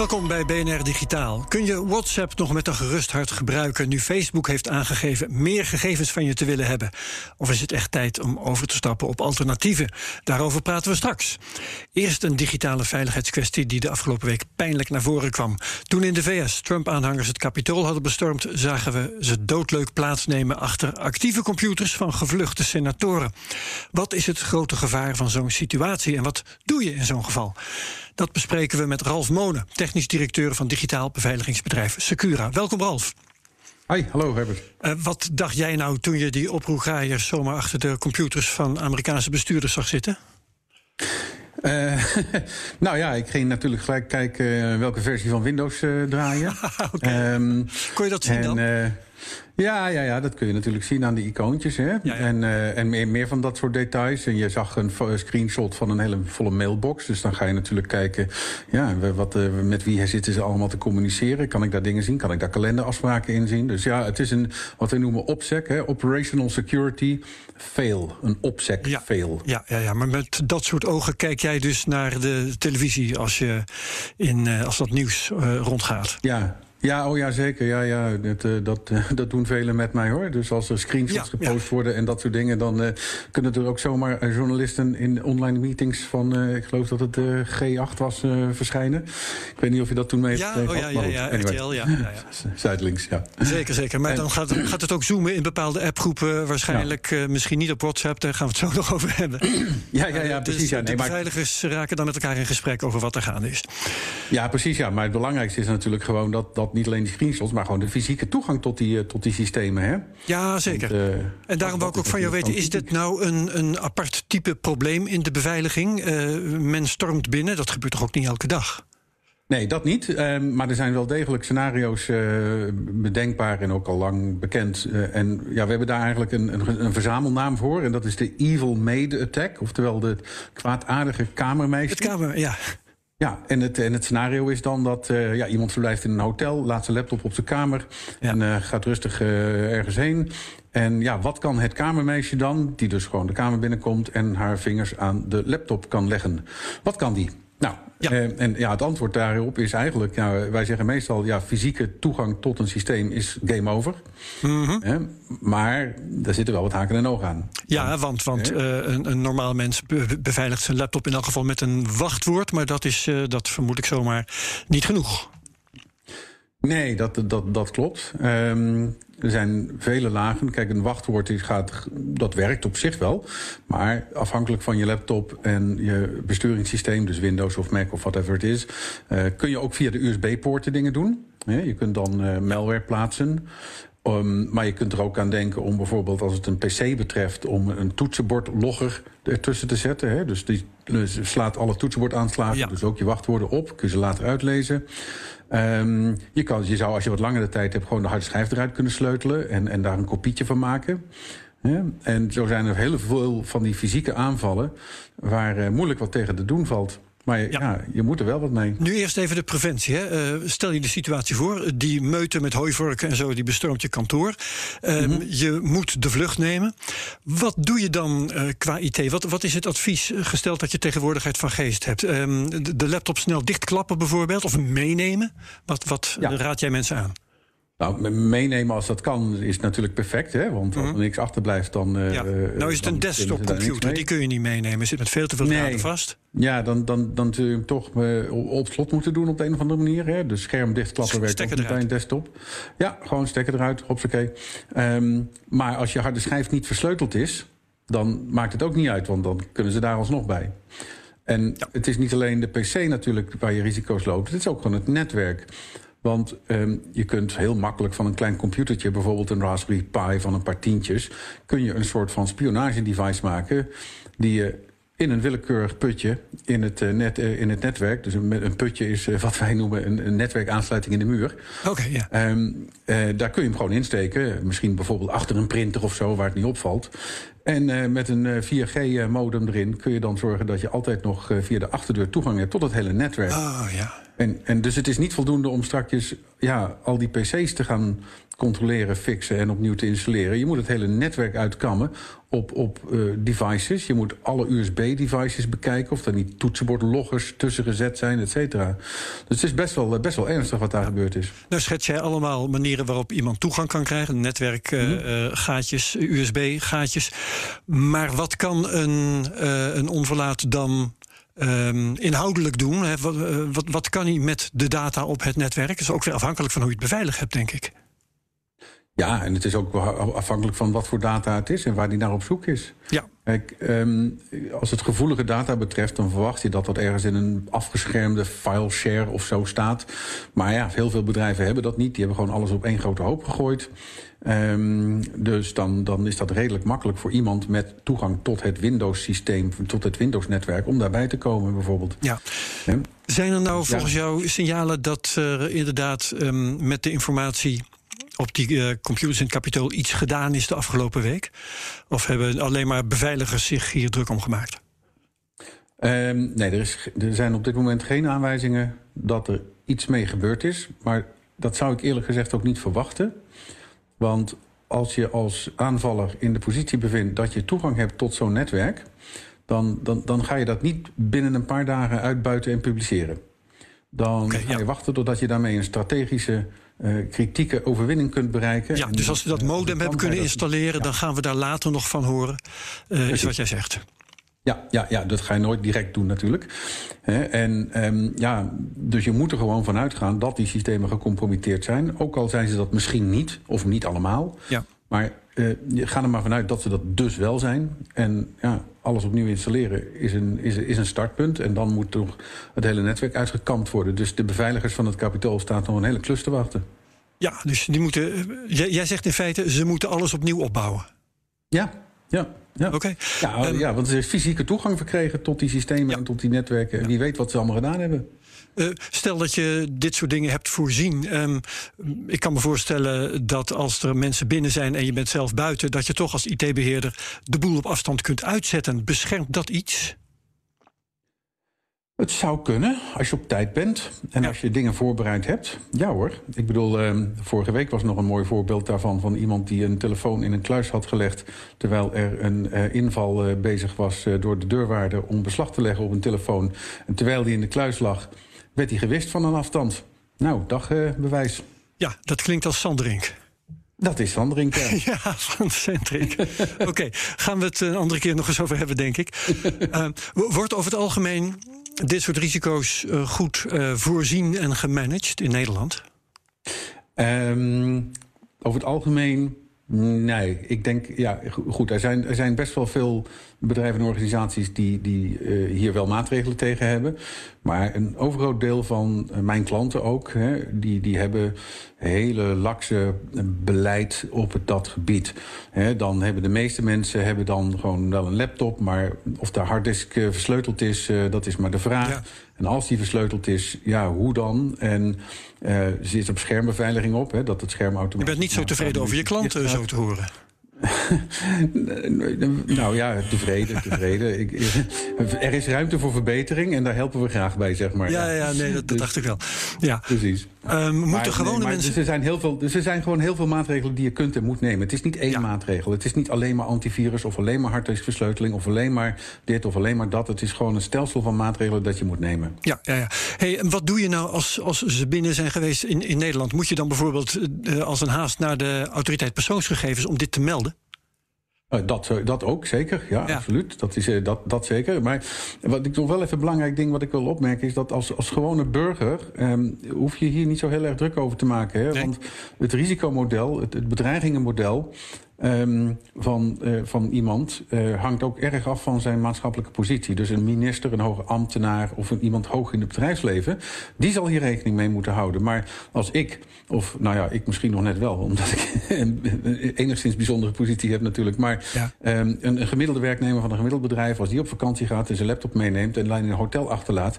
Welkom bij BNR Digitaal. Kun je WhatsApp nog met een gerust hart gebruiken nu Facebook heeft aangegeven meer gegevens van je te willen hebben? Of is het echt tijd om over te stappen op alternatieven? Daarover praten we straks. Eerst een digitale veiligheidskwestie die de afgelopen week pijnlijk naar voren kwam. Toen in de VS Trump-aanhangers het Capitool hadden bestormd, zagen we ze doodleuk plaatsnemen achter actieve computers van gevluchte senatoren. Wat is het grote gevaar van zo'n situatie en wat doe je in zo'n geval? Dat bespreken we met Ralf Monen, technisch directeur van digitaal beveiligingsbedrijf Secura. Welkom Ralf. Hi, hallo Herbert. Uh, wat dacht jij nou toen je die oproergraaiers zomaar achter de computers van Amerikaanse bestuurders zag zitten? Uh, nou ja, ik ging natuurlijk gelijk kijken welke versie van Windows uh, draaien. okay. um, Kon je dat zien en, dan? Ja, ja, ja, dat kun je natuurlijk zien aan die icoontjes. Hè? Ja, ja. En, uh, en meer, meer van dat soort details. En je zag een screenshot van een hele volle mailbox. Dus dan ga je natuurlijk kijken, ja, wat, uh, met wie zitten ze allemaal te communiceren? Kan ik daar dingen zien? Kan ik daar kalenderafspraken in zien? Dus ja, het is een, wat we noemen OPSEC, hè? Operational Security Fail. Een OPSEC ja. fail. Ja, ja, ja, maar met dat soort ogen kijk jij dus naar de televisie als, je in, uh, als dat nieuws rondgaat. Ja, ja, oh ja, zeker. Ja, ja, dat, uh, dat, uh, dat doen velen met mij hoor. Dus als er screenshots ja, gepost ja. worden en dat soort dingen, dan uh, kunnen er ook zomaar journalisten in online meetings van, ik geloof dat het G8 was, verschijnen. Ik weet niet of je dat toen mee ja, oh, ja, ja, ja, anyway. RTL, ja, ja, ja. Zuidlinks, ja. Zeker, zeker. Maar en, dan gaat, gaat, het ook zoomen in bepaalde appgroepen, waarschijnlijk misschien niet op WhatsApp, daar gaan we het zo nog over hebben. ja, ja, ja, precies. Dus ja, nee, de beveiligers maar... raken dan met elkaar in gesprek over wat er gaande is. Ja, precies. Ja, maar het belangrijkste is natuurlijk gewoon dat, dat niet alleen die screenshots, maar gewoon de fysieke toegang tot die, tot die systemen. Hè? Ja, zeker. Want, uh, en daarom wou ik ook van jou weten: is dit nou een, een apart type probleem in de beveiliging? Uh, men stormt binnen, dat gebeurt toch ook niet elke dag? Nee, dat niet. Uh, maar er zijn wel degelijk scenario's uh, bedenkbaar en ook al lang bekend. Uh, en ja, we hebben daar eigenlijk een, een, een, verzamelnaam voor. En dat is de Evil Maid Attack. Oftewel de kwaadaardige kamermeisje. Het kamer, ja. Ja, en het, en het scenario is dan dat uh, ja, iemand verblijft in een hotel, laat zijn laptop op zijn kamer ja. en uh, gaat rustig uh, ergens heen. En ja, wat kan het kamermeisje dan, die dus gewoon de kamer binnenkomt en haar vingers aan de laptop kan leggen? Wat kan die? Nou, ja. Uh, en ja, het antwoord daarop is eigenlijk, nou, wij zeggen meestal, ja, fysieke toegang tot een systeem is game over. Mm -hmm. uh, maar daar zitten wel wat haken en ogen aan. Ja, want, want uh, een, een normaal mens be beveiligt zijn laptop in elk geval met een wachtwoord, maar dat is, dat vermoed ik zomaar, niet genoeg. Nee, dat, dat, dat klopt. Um, er zijn vele lagen. Kijk, een wachtwoord die gaat, dat werkt op zich wel. Maar afhankelijk van je laptop en je besturingssysteem, dus Windows of Mac of whatever het is, uh, kun je ook via de USB-poorten dingen doen. Je kunt dan uh, malware plaatsen. Um, maar je kunt er ook aan denken om bijvoorbeeld als het een PC betreft, om een toetsenbordlogger ertussen te zetten. Hè? Dus die dus slaat alle toetsenbordaanslagen, ja. dus ook je wachtwoorden op. Kun je ze later uitlezen. Um, je, kan, je zou als je wat langere tijd hebt gewoon de harde schijf eruit kunnen sleutelen en, en daar een kopietje van maken. Ja, en zo zijn er heel veel van die fysieke aanvallen waar uh, moeilijk wat tegen te doen valt. Maar ja. ja. je moet er wel wat mee. Nu eerst even de preventie. Hè. Uh, stel je de situatie voor, die meute met hooivorken en zo, die bestormt je kantoor. Uh, mm -hmm. Je moet de vlucht nemen. Wat doe je dan uh, qua IT? Wat, wat is het advies, gesteld dat je tegenwoordigheid van geest hebt? de, de laptop snel dichtklappen bijvoorbeeld, of meenemen? Wat, wat ja. raad jij mensen aan? Nou, meenemen als dat kan is natuurlijk perfect, hè? Want als er niks achterblijft, dan. Uh, ja. Nou is het een desktopcomputer, die kun je niet meenemen. Zit met veel te veel nee. draden vast. Ja, dan, dan, dan zul je hem toch uh, op slot moeten doen op de een of andere manier. Hè? Dus scherm dichtklappen werkt ook niet bij een desktop. Ja, gewoon stekker eruit, hoppakee. Um, maar als je harde schijf niet versleuteld is, dan maakt het ook niet uit, want dan kunnen ze daar alsnog bij. En het is niet alleen de PC natuurlijk waar je risico's loopt, het is ook gewoon het netwerk. Want ehm, je kunt heel makkelijk van een klein computertje, bijvoorbeeld een Raspberry Pi van een paar tientjes, kun je een soort van spionagedevice maken die je in een willekeurig putje in het, eh, net, eh, in het netwerk. Dus een, een putje is eh, wat wij noemen een, een netwerkaansluiting in de muur. Oké, ja. Ehm, daar kun je hem gewoon insteken. Misschien bijvoorbeeld achter een printer of zo, waar het niet opvalt. En met een 4G-modem erin kun je dan zorgen dat je altijd nog via de achterdeur toegang hebt tot het hele netwerk. Oh ja. En, en dus het is niet voldoende om straks ja, al die PC's te gaan controleren, fixen en opnieuw te installeren. Je moet het hele netwerk uitkammen op, op uh, devices. Je moet alle USB-devices bekijken of er niet toetsenbordloggers tussen gezet zijn, et cetera. Dus het is best wel, best wel ernstig wat daar gebeurd is. Nou schets jij allemaal manieren waarop iemand toegang kan krijgen. Netwerkgaatjes, uh, mm -hmm. USB-gaatjes. Maar wat kan een, uh, een onverlaat dan Um, inhoudelijk doen. Wat, wat, wat, kan hij met de data op het netwerk? Dat is ook weer afhankelijk van hoe je het beveiligd hebt, denk ik. Ja, en het is ook afhankelijk van wat voor data het is en waar die naar op zoek is. Ja. Kijk, um, als het gevoelige data betreft, dan verwacht je dat dat ergens in een afgeschermde file share of zo staat. Maar ja, heel veel bedrijven hebben dat niet. Die hebben gewoon alles op één grote hoop gegooid. Um, dus dan, dan is dat redelijk makkelijk voor iemand met toegang tot het Windows-systeem, tot het Windows-netwerk, om daarbij te komen, bijvoorbeeld. Ja. He? Zijn er nou volgens ja. jou signalen dat er inderdaad um, met de informatie op die uh, computers in het kapitool iets gedaan is de afgelopen week? Of hebben alleen maar beveiligers zich hier druk om gemaakt? Um, nee, er, is, er zijn op dit moment geen aanwijzingen dat er iets mee gebeurd is. Maar dat zou ik eerlijk gezegd ook niet verwachten. Want als je als aanvaller in de positie bevindt dat je toegang hebt tot zo'n netwerk, dan, dan, dan ga je dat niet binnen een paar dagen uitbuiten en publiceren. Dan okay, ga je ja. wachten totdat je daarmee een strategische uh, kritieke overwinning kunt bereiken. Ja, dus als we dat modem uh, hebben kunnen installeren, ja. dan gaan we daar later nog van horen, uh, is wat jij zegt. Ja, ja, ja, dat ga je nooit direct doen natuurlijk. He, en um, ja, dus je moet er gewoon van uitgaan dat die systemen gecompromitteerd zijn. Ook al zijn ze dat misschien niet, of niet allemaal. Ja. Maar uh, je gaat er maar vanuit dat ze dat dus wel zijn. En ja, alles opnieuw installeren is een, is, is een startpunt. En dan moet toch het hele netwerk uitgekampt worden. Dus de beveiligers van het kapitool staan nog een hele klus te wachten. Ja, dus die moeten. Jij, jij zegt in feite, ze moeten alles opnieuw opbouwen. Ja, ja. Ja. Oké. Okay. Ja, um, ja, want ze heeft fysieke toegang verkregen tot die systemen ja. en tot die netwerken. Wie weet wat ze allemaal gedaan hebben. Uh, stel dat je dit soort dingen hebt voorzien. Um, ik kan me voorstellen dat als er mensen binnen zijn en je bent zelf buiten, dat je toch als IT-beheerder de boel op afstand kunt uitzetten. Beschermt dat iets? Het zou kunnen, als je op tijd bent en ja. als je dingen voorbereid hebt. Ja hoor. Ik bedoel, uh, vorige week was nog een mooi voorbeeld daarvan... van iemand die een telefoon in een kluis had gelegd... terwijl er een uh, inval uh, bezig was door de deurwaarder... om beslag te leggen op een telefoon. En terwijl die in de kluis lag, werd hij gewist van een afstand. Nou, dag bewijs. Ja, dat klinkt als Sanderink. Dat is Sanderink, ja. ja, van Centric. Oké, okay, gaan we het een andere keer nog eens over hebben, denk ik. Wordt over het algemeen dit soort risico's uh, goed uh, voorzien en gemanaged in Nederland? Um, over het algemeen, nee. Ik denk, ja, goed, er zijn, er zijn best wel veel bedrijven en organisaties die, die uh, hier wel maatregelen tegen hebben. Maar een overgroot deel van mijn klanten ook, hè, die, die hebben hele lakse beleid op dat gebied. He, dan hebben de meeste mensen hebben dan gewoon wel een laptop, maar of de harddisk uh, versleuteld is, uh, dat is maar de vraag. Ja. En als die versleuteld is, ja, hoe dan? En uh, zit op schermbeveiliging op, hè, dat het scherm automatisch... Je bent niet zo tevreden over je klanten, zo te horen. nou ja, tevreden, tevreden. Ik, er is ruimte voor verbetering en daar helpen we graag bij, zeg maar. Ja, ja nee, dat, dat dacht ik wel. Ja. Precies. Um, moeten maar, gewone nee, maar mensen... Dus er, zijn heel veel, dus er zijn gewoon heel veel maatregelen die je kunt en moet nemen. Het is niet één ja. maatregel. Het is niet alleen maar antivirus of alleen maar harddiskversleuteling... of alleen maar dit of alleen maar dat. Het is gewoon een stelsel van maatregelen dat je moet nemen. Ja, ja, ja. Hey, en wat doe je nou als, als ze binnen zijn geweest in, in Nederland? Moet je dan bijvoorbeeld uh, als een haast naar de autoriteit persoonsgegevens... om dit te melden? Uh, dat, dat ook, zeker. Ja, ja. absoluut. Dat, is, uh, dat, dat zeker. Maar wat ik nog wel even een belangrijk ding wat ik wil opmerken... is dat als, als gewone burger um, hoef je hier niet zo heel erg druk over te maken. Hè? Nee. Want het risicomodel, het, het bedreigingenmodel... ehm, van, eh, van iemand eh, hangt ook erg af van zijn maatschappelijke positie. Dus een minister, een hoge ambtenaar of een, iemand hoog in het bedrijfsleven, die zal hier rekening mee moeten houden. Maar als ik, of nou ja, ik misschien nog net wel, omdat ik een enigszins bijzondere positie heb natuurlijk, maar ehm, een, een gemiddelde werknemer van een gemiddeld bedrijf, als die op vakantie gaat en zijn laptop meeneemt en in een hotel achterlaat,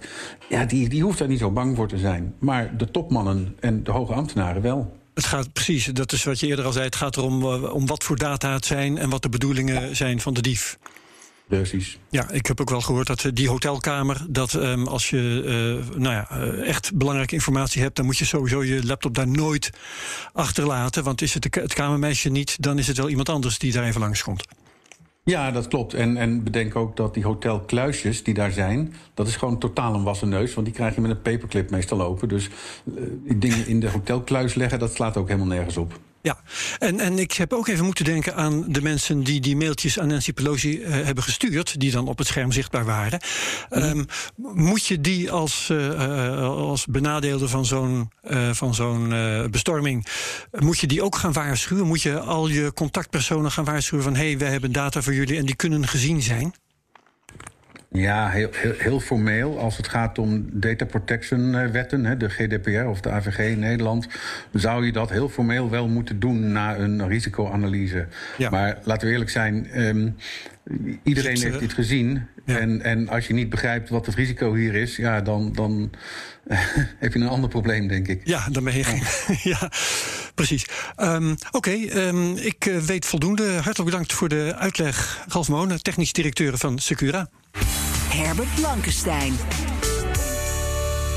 ja, die, die hoeft daar niet zo bang voor te zijn. Maar de topmannen en de hoge ambtenaren wel. Het gaat precies, dat is wat je eerder al zei. Het gaat erom uh, om wat voor data het zijn en wat de bedoelingen zijn van de dief. Precies. Ja, ik heb ook wel gehoord dat eh, die hotelkamer, dat um, als je uh, nou ja, echt belangrijke informatie hebt, dan moet je sowieso je laptop daar nooit achterlaten. Want is het het kamermeisje niet, dan is het wel iemand anders die daar even langskomt. Ja, dat klopt. En, en bedenk ook dat die hotelkluisjes die daar zijn... dat is gewoon totaal een wassen neus. Want die krijg je met een paperclip meestal open. Dus uh, dingen in de hotelkluis leggen, dat slaat ook helemaal nergens op. Ja, en, en ik heb ook even moeten denken aan de mensen die die mailtjes aan Nancy Pelosi uh, hebben gestuurd, die dan op het scherm zichtbaar waren. Mm. Um, moet je die als, uh, als benadeelde van zo'n van zo'n bestorming, moet je die ook gaan waarschuwen? Moet je al je contactpersonen gaan waarschuwen van hé, hey, wij hebben data voor jullie en die kunnen gezien zijn? Ja, heel, heel, heel, formeel. Als het gaat om data protection wetten, de GDPR of de AVG in Nederland, zou je dat heel formeel wel moeten doen na een risicoanalyse. Ja. Maar laten we eerlijk zijn, um, iedereen heeft dit gezien. Ja. En, en als je niet begrijpt wat het risico hier is, ja, dan, dan heb je een ander probleem, denk ik. Ja, dan ben je ja, precies. Um, Oké, okay, um, ik uh, weet voldoende. Hartelijk bedankt voor de uitleg, Ralf Moon, technisch directeur van Secura. Herbert Blankenstein.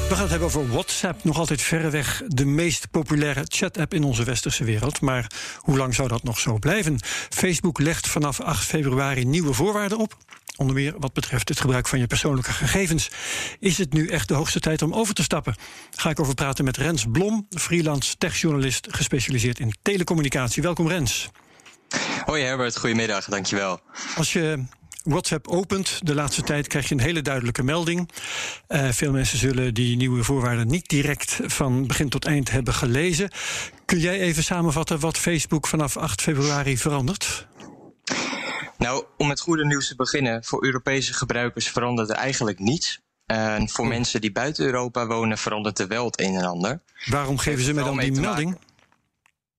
We gaan het hebben over WhatsApp. Nog altijd verreweg de meest populaire chat-app in onze westerse wereld. Maar hoe lang zou dat nog zo blijven? Facebook legt vanaf 8 februari nieuwe voorwaarden op. Onder meer wat betreft het gebruik van je persoonlijke gegevens. Is het nu echt de hoogste tijd om over te stappen? Ga ik over praten met Rens Blom, freelance techjournalist gespecialiseerd in telecommunicatie. Welkom Rens. Hoi Herbert, goedemiddag, dankjewel. Als je WhatsApp opent de laatste tijd, krijg je een hele duidelijke melding. Uh, veel mensen zullen die nieuwe voorwaarden niet direct van begin tot eind hebben gelezen. Kun jij even samenvatten wat Facebook vanaf 8 februari verandert? Nou, om met goede nieuws te beginnen, voor Europese gebruikers verandert er eigenlijk niets. En voor mensen die buiten Europa wonen verandert er wel het een en ander. Waarom geven ze me dan die melding?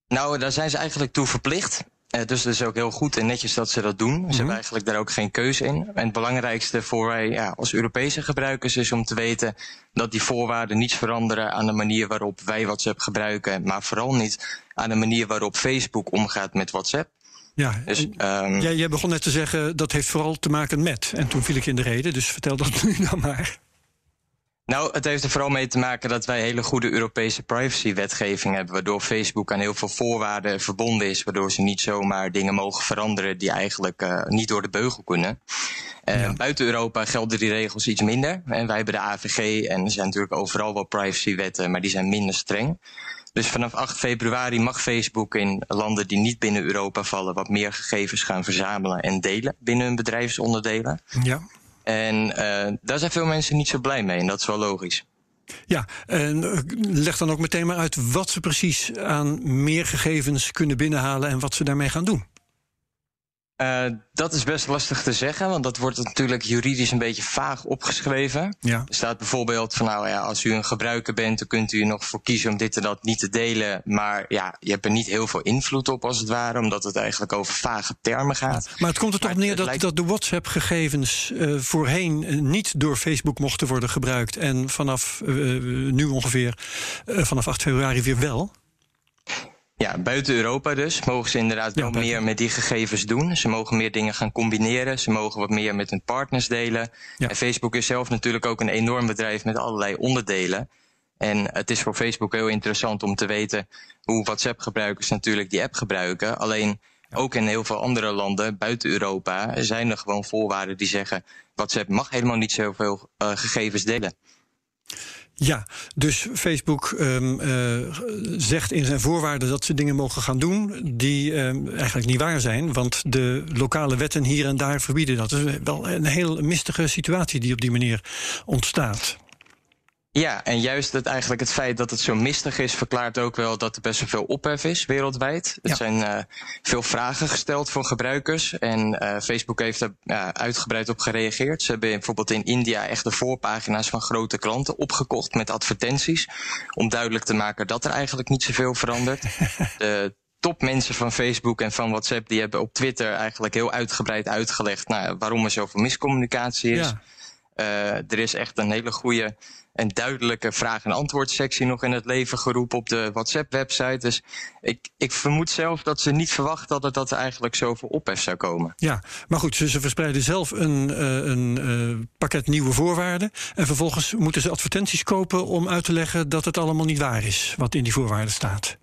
Nou, daar zijn ze eigenlijk toe verplicht. Uh, dus het is ook heel goed en netjes dat ze dat doen. Ze mm -hmm. hebben eigenlijk daar ook geen keuze in. En het belangrijkste voor wij ja, als Europese gebruikers is om te weten dat die voorwaarden niets veranderen aan de manier waarop wij WhatsApp gebruiken, maar vooral niet aan de manier waarop Facebook omgaat met WhatsApp. Ja, dus, um, jij, jij begon net te zeggen dat heeft vooral te maken met. En toen viel ik in de reden, dus vertel dat nu dan maar. Nou, het heeft er vooral mee te maken dat wij hele goede Europese privacywetgeving hebben, waardoor Facebook aan heel veel voorwaarden verbonden is, waardoor ze niet zomaar dingen mogen veranderen die eigenlijk uh, niet door de beugel kunnen. Uh, ja. Buiten Europa gelden die regels iets minder. En wij hebben de AVG en er zijn natuurlijk overal wel privacywetten, maar die zijn minder streng. Dus vanaf 8 februari mag Facebook in landen die niet binnen Europa vallen wat meer gegevens gaan verzamelen en delen binnen hun bedrijfsonderdelen. Ja. En uh, daar zijn veel mensen niet zo blij mee en dat is wel logisch. Ja, en leg dan ook meteen maar uit wat ze precies aan meer gegevens kunnen binnenhalen en wat ze daarmee gaan doen. Uh, dat is best lastig te zeggen, want dat wordt natuurlijk juridisch een beetje vaag opgeschreven. Ja. Er staat bijvoorbeeld van nou ja, als u een gebruiker bent, dan kunt u er nog voor kiezen om dit en dat niet te delen. Maar ja, je hebt er niet heel veel invloed op als het ware, omdat het eigenlijk over vage termen gaat. Maar het komt er toch neer dat, lijkt... dat de WhatsApp-gegevens uh, voorheen niet door Facebook mochten worden gebruikt en vanaf uh, nu ongeveer, vanaf 8 februari weer wel? Ja, buiten Europa dus mogen ze inderdaad wel ja, meer met die gegevens doen. Ze mogen meer dingen gaan combineren. Ze mogen wat meer met hun partners delen. Ja. En Facebook is zelf natuurlijk ook een enorm bedrijf met allerlei onderdelen. En het is voor Facebook heel interessant om te weten hoe WhatsApp-gebruikers natuurlijk die app gebruiken. Alleen ook in heel veel andere landen buiten Europa zijn er gewoon voorwaarden die zeggen: WhatsApp mag helemaal niet zoveel uh, gegevens delen. Ja, dus Facebook um, uh, zegt in zijn voorwaarden dat ze dingen mogen gaan doen die um, eigenlijk niet waar zijn, want de lokale wetten hier en daar verbieden dat. Is wel een heel mistige situatie die op die manier ontstaat. Ja, en juist het, eigenlijk het feit dat het zo mistig is, verklaart ook wel dat er best wel veel ophef is wereldwijd. Er zijn uh, veel vragen gesteld voor gebruikers. En uh, Facebook heeft er uh, uitgebreid op gereageerd. Ze hebben bijvoorbeeld in India echt de voorpagina's van grote klanten opgekocht met advertenties. Om duidelijk te maken dat er eigenlijk niet zoveel verandert. de topmensen van Facebook en van WhatsApp die hebben op Twitter eigenlijk heel uitgebreid uitgelegd nou, waarom er zoveel miscommunicatie is. Ja. Er is echt een hele goede en duidelijke vraag- en antwoordsectie nog in het leven geroepen op de WhatsApp-website. Dus ik, ik vermoed zelf dat ze niet verwacht hadden dat er eigenlijk zoveel ophef zou komen. Ja, maar goed, ze, verspreiden zelf een, uh, een uh, pakket nieuwe voorwaarden. En vervolgens moeten ze advertenties kopen om uit te leggen dat het allemaal niet waar is wat in die voorwaarden staat.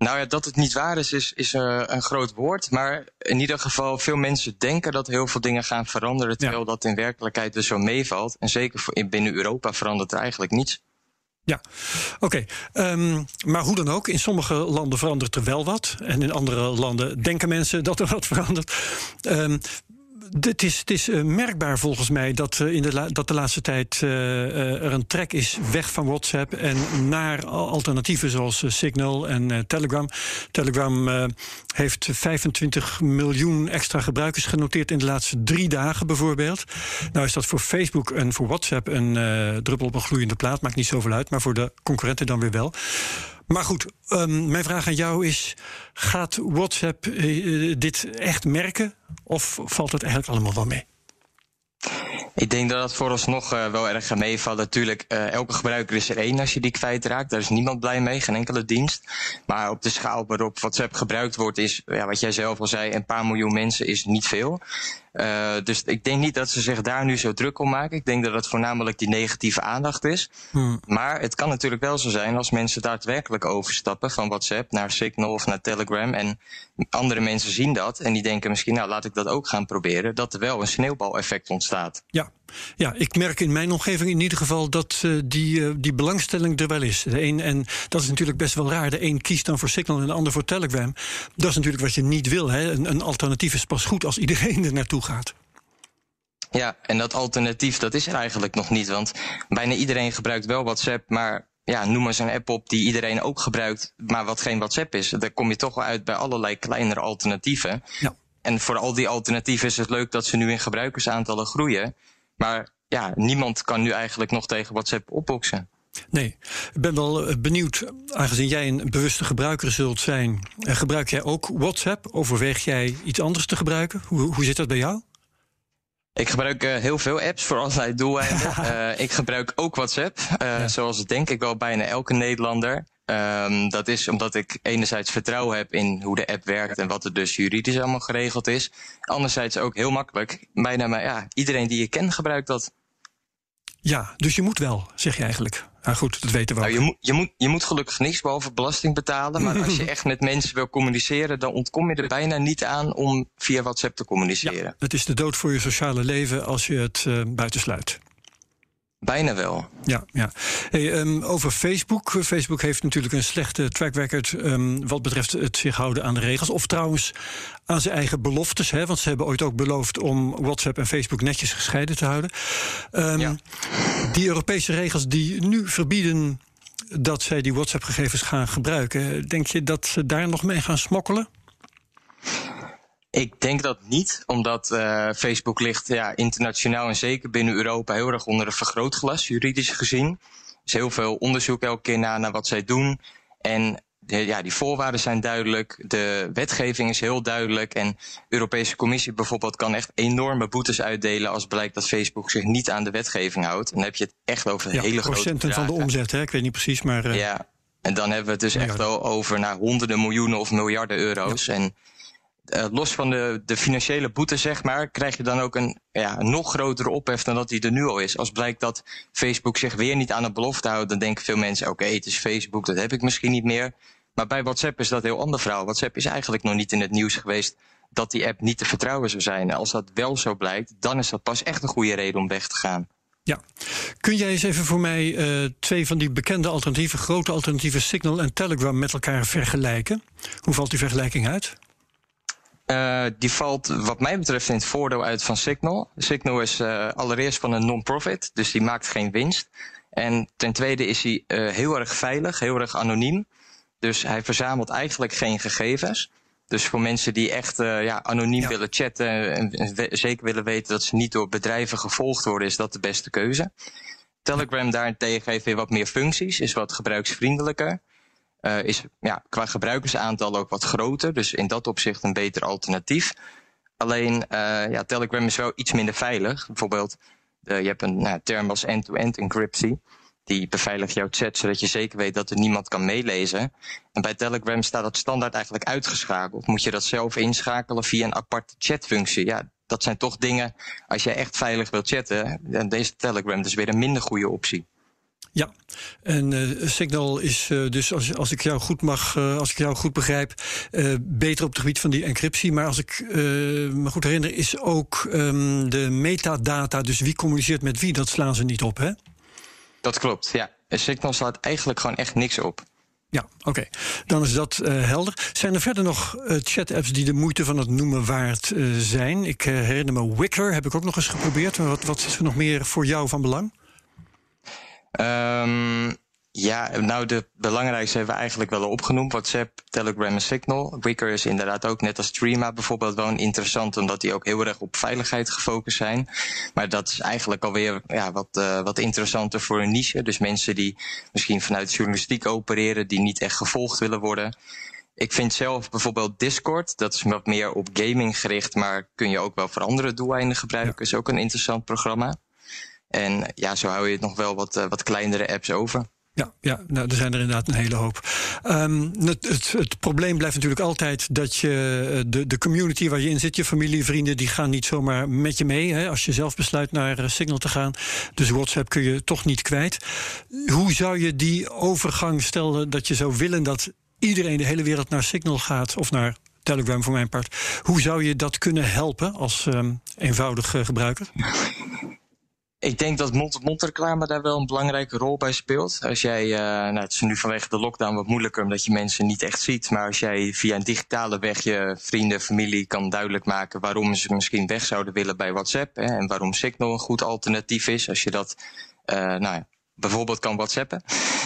Nou ja, dat het niet waar is, is, is uh, een groot woord. Maar in ieder geval, veel mensen denken dat heel veel dingen gaan veranderen. Terwijl ja. dat in werkelijkheid dus zo meevalt. En zeker voor, binnen Europa verandert er eigenlijk niets. Ja, oké. Okay. Um, maar hoe dan ook, in sommige landen verandert er wel wat. En in andere landen denken mensen dat er wat verandert. Um, het is, het is uh, merkbaar volgens mij dat, uh, in de dat de laatste tijd uh, er een trek is weg van WhatsApp en naar alternatieven zoals Signal en Telegram. Telegram heeft 25 miljoen extra gebruikers genoteerd in de laatste drie dagen bijvoorbeeld. Nou is dat voor Facebook en voor WhatsApp een druppel op een gloeiende plaat, maakt niet zoveel uit, maar voor de concurrenten dan weer wel. Maar goed, um, mijn vraag aan jou is: gaat WhatsApp uh, dit echt merken? Of valt het eigenlijk allemaal wel mee? Ik denk dat het vooralsnog uh, wel erg meevalt. Natuurlijk, uh, elke gebruiker is er één als je die kwijtraakt. Daar is niemand blij mee, geen enkele dienst. Maar op de schaal waarop WhatsApp gebruikt wordt, is, ja, wat jij zelf al zei, een paar miljoen mensen is niet veel. Uh, dus ik denk niet dat ze zich daar nu zo druk om maken. Ik denk dat het voornamelijk die negatieve aandacht is. Hmm. Maar het kan natuurlijk wel zo zijn als mensen daadwerkelijk overstappen van WhatsApp naar Signal of naar Telegram. En andere mensen zien dat en die denken misschien, nou laat ik dat ook gaan proberen. Dat er wel een sneeuwbaleffect ontstaat. Ja. Ja, ik merk in mijn omgeving in ieder geval dat uh, die, uh, die belangstelling er wel is. De een, en dat is natuurlijk best wel raar. De een kiest dan voor Signal en de ander voor Telegram. Dat is natuurlijk wat je niet wil. Hè? Een, een alternatief is pas goed als iedereen er naartoe gaat. Ja, en dat alternatief, dat is er eigenlijk nog niet. Want bijna iedereen gebruikt wel WhatsApp, maar ja, noem eens een app op die iedereen ook gebruikt, maar wat geen WhatsApp is. Daar kom je toch wel uit bij allerlei kleinere alternatieven. Ja. En voor al die alternatieven is het leuk dat ze nu in gebruikersaantallen groeien. Maar ja, niemand kan nu eigenlijk nog tegen WhatsApp opboksen. Nee, ik ben wel benieuwd, aangezien jij een bewuste gebruiker zult zijn. Gebruik jij ook WhatsApp? Overweeg jij iets anders te gebruiken? Hoe, hoe zit dat bij jou? Ik gebruik uh, heel veel apps voor allerlei doeleinden. uh, ik gebruik ook WhatsApp, uh, ja. zoals denk ik wel bijna elke Nederlander. Um, dat is omdat ik enerzijds vertrouwen heb in hoe de app werkt en wat er dus juridisch allemaal geregeld is. Anderzijds ook heel makkelijk. Bijna maar, ja, iedereen die je kent gebruikt dat. Ja, dus je moet wel, zeg je eigenlijk. Nou goed, dat weten we nou, ook. Je moet, je, moet, je moet gelukkig niks behalve belasting betalen. Maar als je echt met mensen wil communiceren, dan ontkom je er bijna niet aan om via WhatsApp te communiceren. Ja, het is de dood voor je sociale leven als je het uh, buitensluit. Bijna wel. Ja, ja. Hey, um, over Facebook. Facebook heeft natuurlijk een slechte track record um, wat betreft het zich houden aan de regels. Of trouwens aan zijn eigen beloftes. Hè, want ze hebben ooit ook beloofd om WhatsApp en Facebook netjes gescheiden te houden. Um, ja. Die Europese regels die nu verbieden dat zij die WhatsApp-gegevens gaan gebruiken. Denk je dat ze daar nog mee gaan smokkelen? Ik denk dat niet, omdat uh, Facebook ligt ja, internationaal en zeker binnen Europa heel erg onder een vergrootglas, juridisch gezien. Er is heel veel onderzoek elke keer naar, naar wat zij doen. En ja, die voorwaarden zijn duidelijk, de wetgeving is heel duidelijk. En de Europese Commissie bijvoorbeeld kan echt enorme boetes uitdelen als blijkt dat Facebook zich niet aan de wetgeving houdt. En dan heb je het echt over ja, hele grote procenten van de omzet, hè? ik weet niet precies, maar. Uh, ja, en dan hebben we het dus echt wel over naar honderden miljoenen of miljarden euro's. Ja. En uh, los van de, de financiële boete, zeg maar, krijg je dan ook een, ja, nog grotere ophef dan dat die er nu al is. Als blijkt dat Facebook zich weer niet aan de belofte houdt, dan denken veel mensen: oké, het is Facebook, dat heb ik misschien niet meer. Maar bij WhatsApp is dat een heel ander verhaal. WhatsApp is eigenlijk nog niet in het nieuws geweest dat die app niet te vertrouwen zou zijn. Als dat wel zo blijkt, dan is dat pas echt een goede reden om weg te gaan. Ja. Kun jij eens even voor mij uh, twee van die bekende alternatieven, grote alternatieven, Signal en Telegram, met elkaar vergelijken? Hoe valt die vergelijking uit? Uh, die valt wat mij betreft in het voordeel uit van Signal. Signal is uh, allereerst van een non-profit, dus die maakt geen winst. En ten tweede is hij heel erg veilig, heel erg anoniem. Dus hij verzamelt eigenlijk geen gegevens. Dus voor mensen die echt ja, anoniem willen chatten en, zeker willen weten dat ze niet door bedrijven gevolgd worden, is dat de beste keuze. Telegram daarentegen heeft weer wat meer functies, is wat gebruiksvriendelijker. Uh, is ja, qua gebruikersaantal ook wat groter. Dus in dat opzicht een beter alternatief. Alleen uh, ja, Telegram is wel iets minder veilig. Bijvoorbeeld, je hebt een nou, term als end-to-end encryptie. Die beveiligt jouw chat zodat je zeker weet dat er niemand kan meelezen. En bij Telegram staat dat standaard eigenlijk uitgeschakeld. Moet je dat zelf inschakelen via een aparte chatfunctie. Ja, dat zijn toch dingen, als je echt veilig wilt chatten, dan is Telegram dus weer een minder goede optie. Ja, en uh, Signal is uh, dus, als, als ik jou goed mag, uh, als ik jou goed begrijp, beter op het gebied van die encryptie. Maar als ik me goed herinner, is ook um, de metadata, dus wie communiceert met wie, dat slaan ze niet op, hè? Dat klopt, ja. Signal slaat eigenlijk gewoon echt niks op. Ja, oké. Dan is dat uh, helder. Zijn er verder nog uh, chat-apps die de moeite van het noemen waard uh, zijn? Ik herinner me Wicker, heb ik ook nog eens geprobeerd. Maar wat, wat is er nog meer voor jou van belang? Um, ja, nou de belangrijkste hebben we eigenlijk wel opgenoemd. WhatsApp, Telegram en Signal. Wicker is inderdaad ook net als Streama bijvoorbeeld wel interessant, omdat die ook heel erg op veiligheid gefocust zijn. Maar dat is eigenlijk alweer ja, wat, uh, wat interessanter voor een niche. Dus mensen die misschien vanuit journalistiek opereren, die niet echt gevolgd willen worden. Ik vind zelf bijvoorbeeld Discord, dat is wat meer op gaming gericht, maar kun je ook wel voor andere doeleinden gebruiken. Ja. Is ook een interessant programma. En ja, zo hou je het nog wel wat, uh, wat kleinere apps over. Ja, ja nou, er zijn er inderdaad een hele hoop. Um, het, het, het, probleem blijft natuurlijk altijd dat je eh, de, de community waar je in zit, je familie, vrienden, die gaan niet zomaar met je mee. Hè, als je zelf besluit naar uh, Signal te gaan. Dus WhatsApp kun je toch niet kwijt. Hoe zou je die overgang stellen dat je zou willen dat iedereen de hele wereld naar Signal gaat of naar Telegram voor mijn part. Hoe zou je dat kunnen helpen als um, eenvoudig uh, gebruiker? Ik denk dat mond-op-mond daar wel een belangrijke rol bij speelt. Als jij, uh, nou het is nu vanwege de lockdown wat moeilijker omdat je mensen niet echt ziet. Maar als jij via een digitale weg je vrienden, familie kan duidelijk maken waarom ze misschien weg zouden willen bij WhatsApp. Hè, en waarom Signal een goed alternatief is. Als je dat, uh, nou ja, bijvoorbeeld kan whatsappen.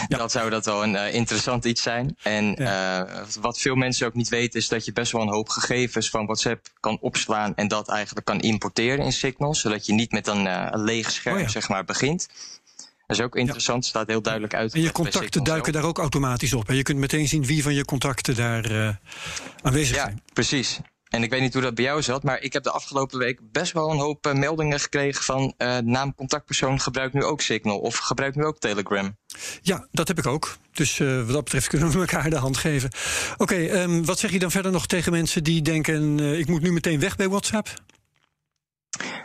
Ja. Dan zou dat wel een uh, interessant iets zijn. En ja. uh, wat veel mensen ook niet weten is dat je best wel een hoop gegevens van WhatsApp kan opslaan en dat eigenlijk kan importeren in Signal, zodat je niet met een, uh, een leeg scherm oh ja. zeg maar begint. Dat is ook interessant, staat heel duidelijk uit. En je contacten duiken daar ook automatisch op. En je kunt meteen zien wie van je contacten daar aanwezig zijn. Ja, precies. En ik weet niet hoe dat bij jou zat, maar ik heb de afgelopen week best wel een hoop uh, meldingen gekregen van uh, naam contactpersoon gebruikt nu ook Signal of gebruikt nu ook Telegram. Ja, dat heb ik ook. Dus uh, wat dat betreft kunnen we elkaar de hand geven. Oké, um, wat zeg je dan verder nog tegen mensen die denken: ik moet nu meteen weg bij WhatsApp?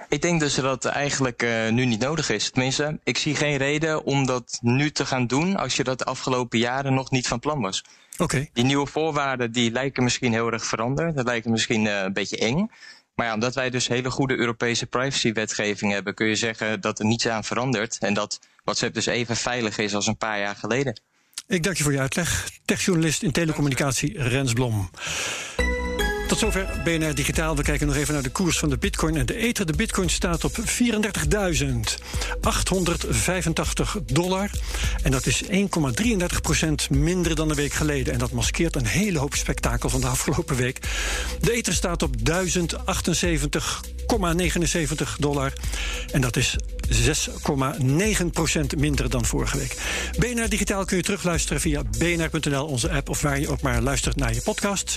Ik denk dus dat het eigenlijk uh, nu niet nodig is. Tenminste, ik zie geen reden om dat nu te gaan doen als je dat de afgelopen jaren nog niet van plan was. Okay. Die nieuwe voorwaarden die lijken misschien heel erg veranderd. Dat lijkt misschien uh, een beetje eng. Maar ja, omdat wij dus hele goede Europese privacywetgeving hebben, kun je zeggen dat er niets aan verandert. En dat WhatsApp dus even veilig is als een paar jaar geleden. Ik dank je voor je uitleg. Techjournalist in telecommunicatie Rens Blom. Zover BNR Digitaal. We kijken nog even naar de koers van de bitcoin en de ether. De bitcoin staat op 34.885 dollar. En dat is 1,33% minder dan een week geleden. En dat maskeert een hele hoop spektakel van de afgelopen week. De ether staat op 1078,79 dollar. En dat is 6,9% minder dan vorige week. BNR Digitaal kun je terugluisteren via bnr.nl, onze app... of waar je ook maar luistert naar je podcast.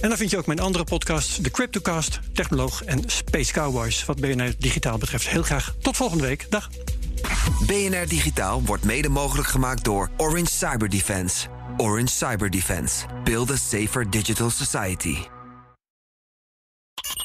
En dan vind je ook mijn andere podcast, de Cryptocast, Technoloog en Space Cowboys. Wat BNR Digitaal betreft. Heel graag tot volgende week. Dag. BNR Digitaal wordt mede mogelijk gemaakt door Orange Cyber Defense. Orange Cyber Defense. Build a safer digital society.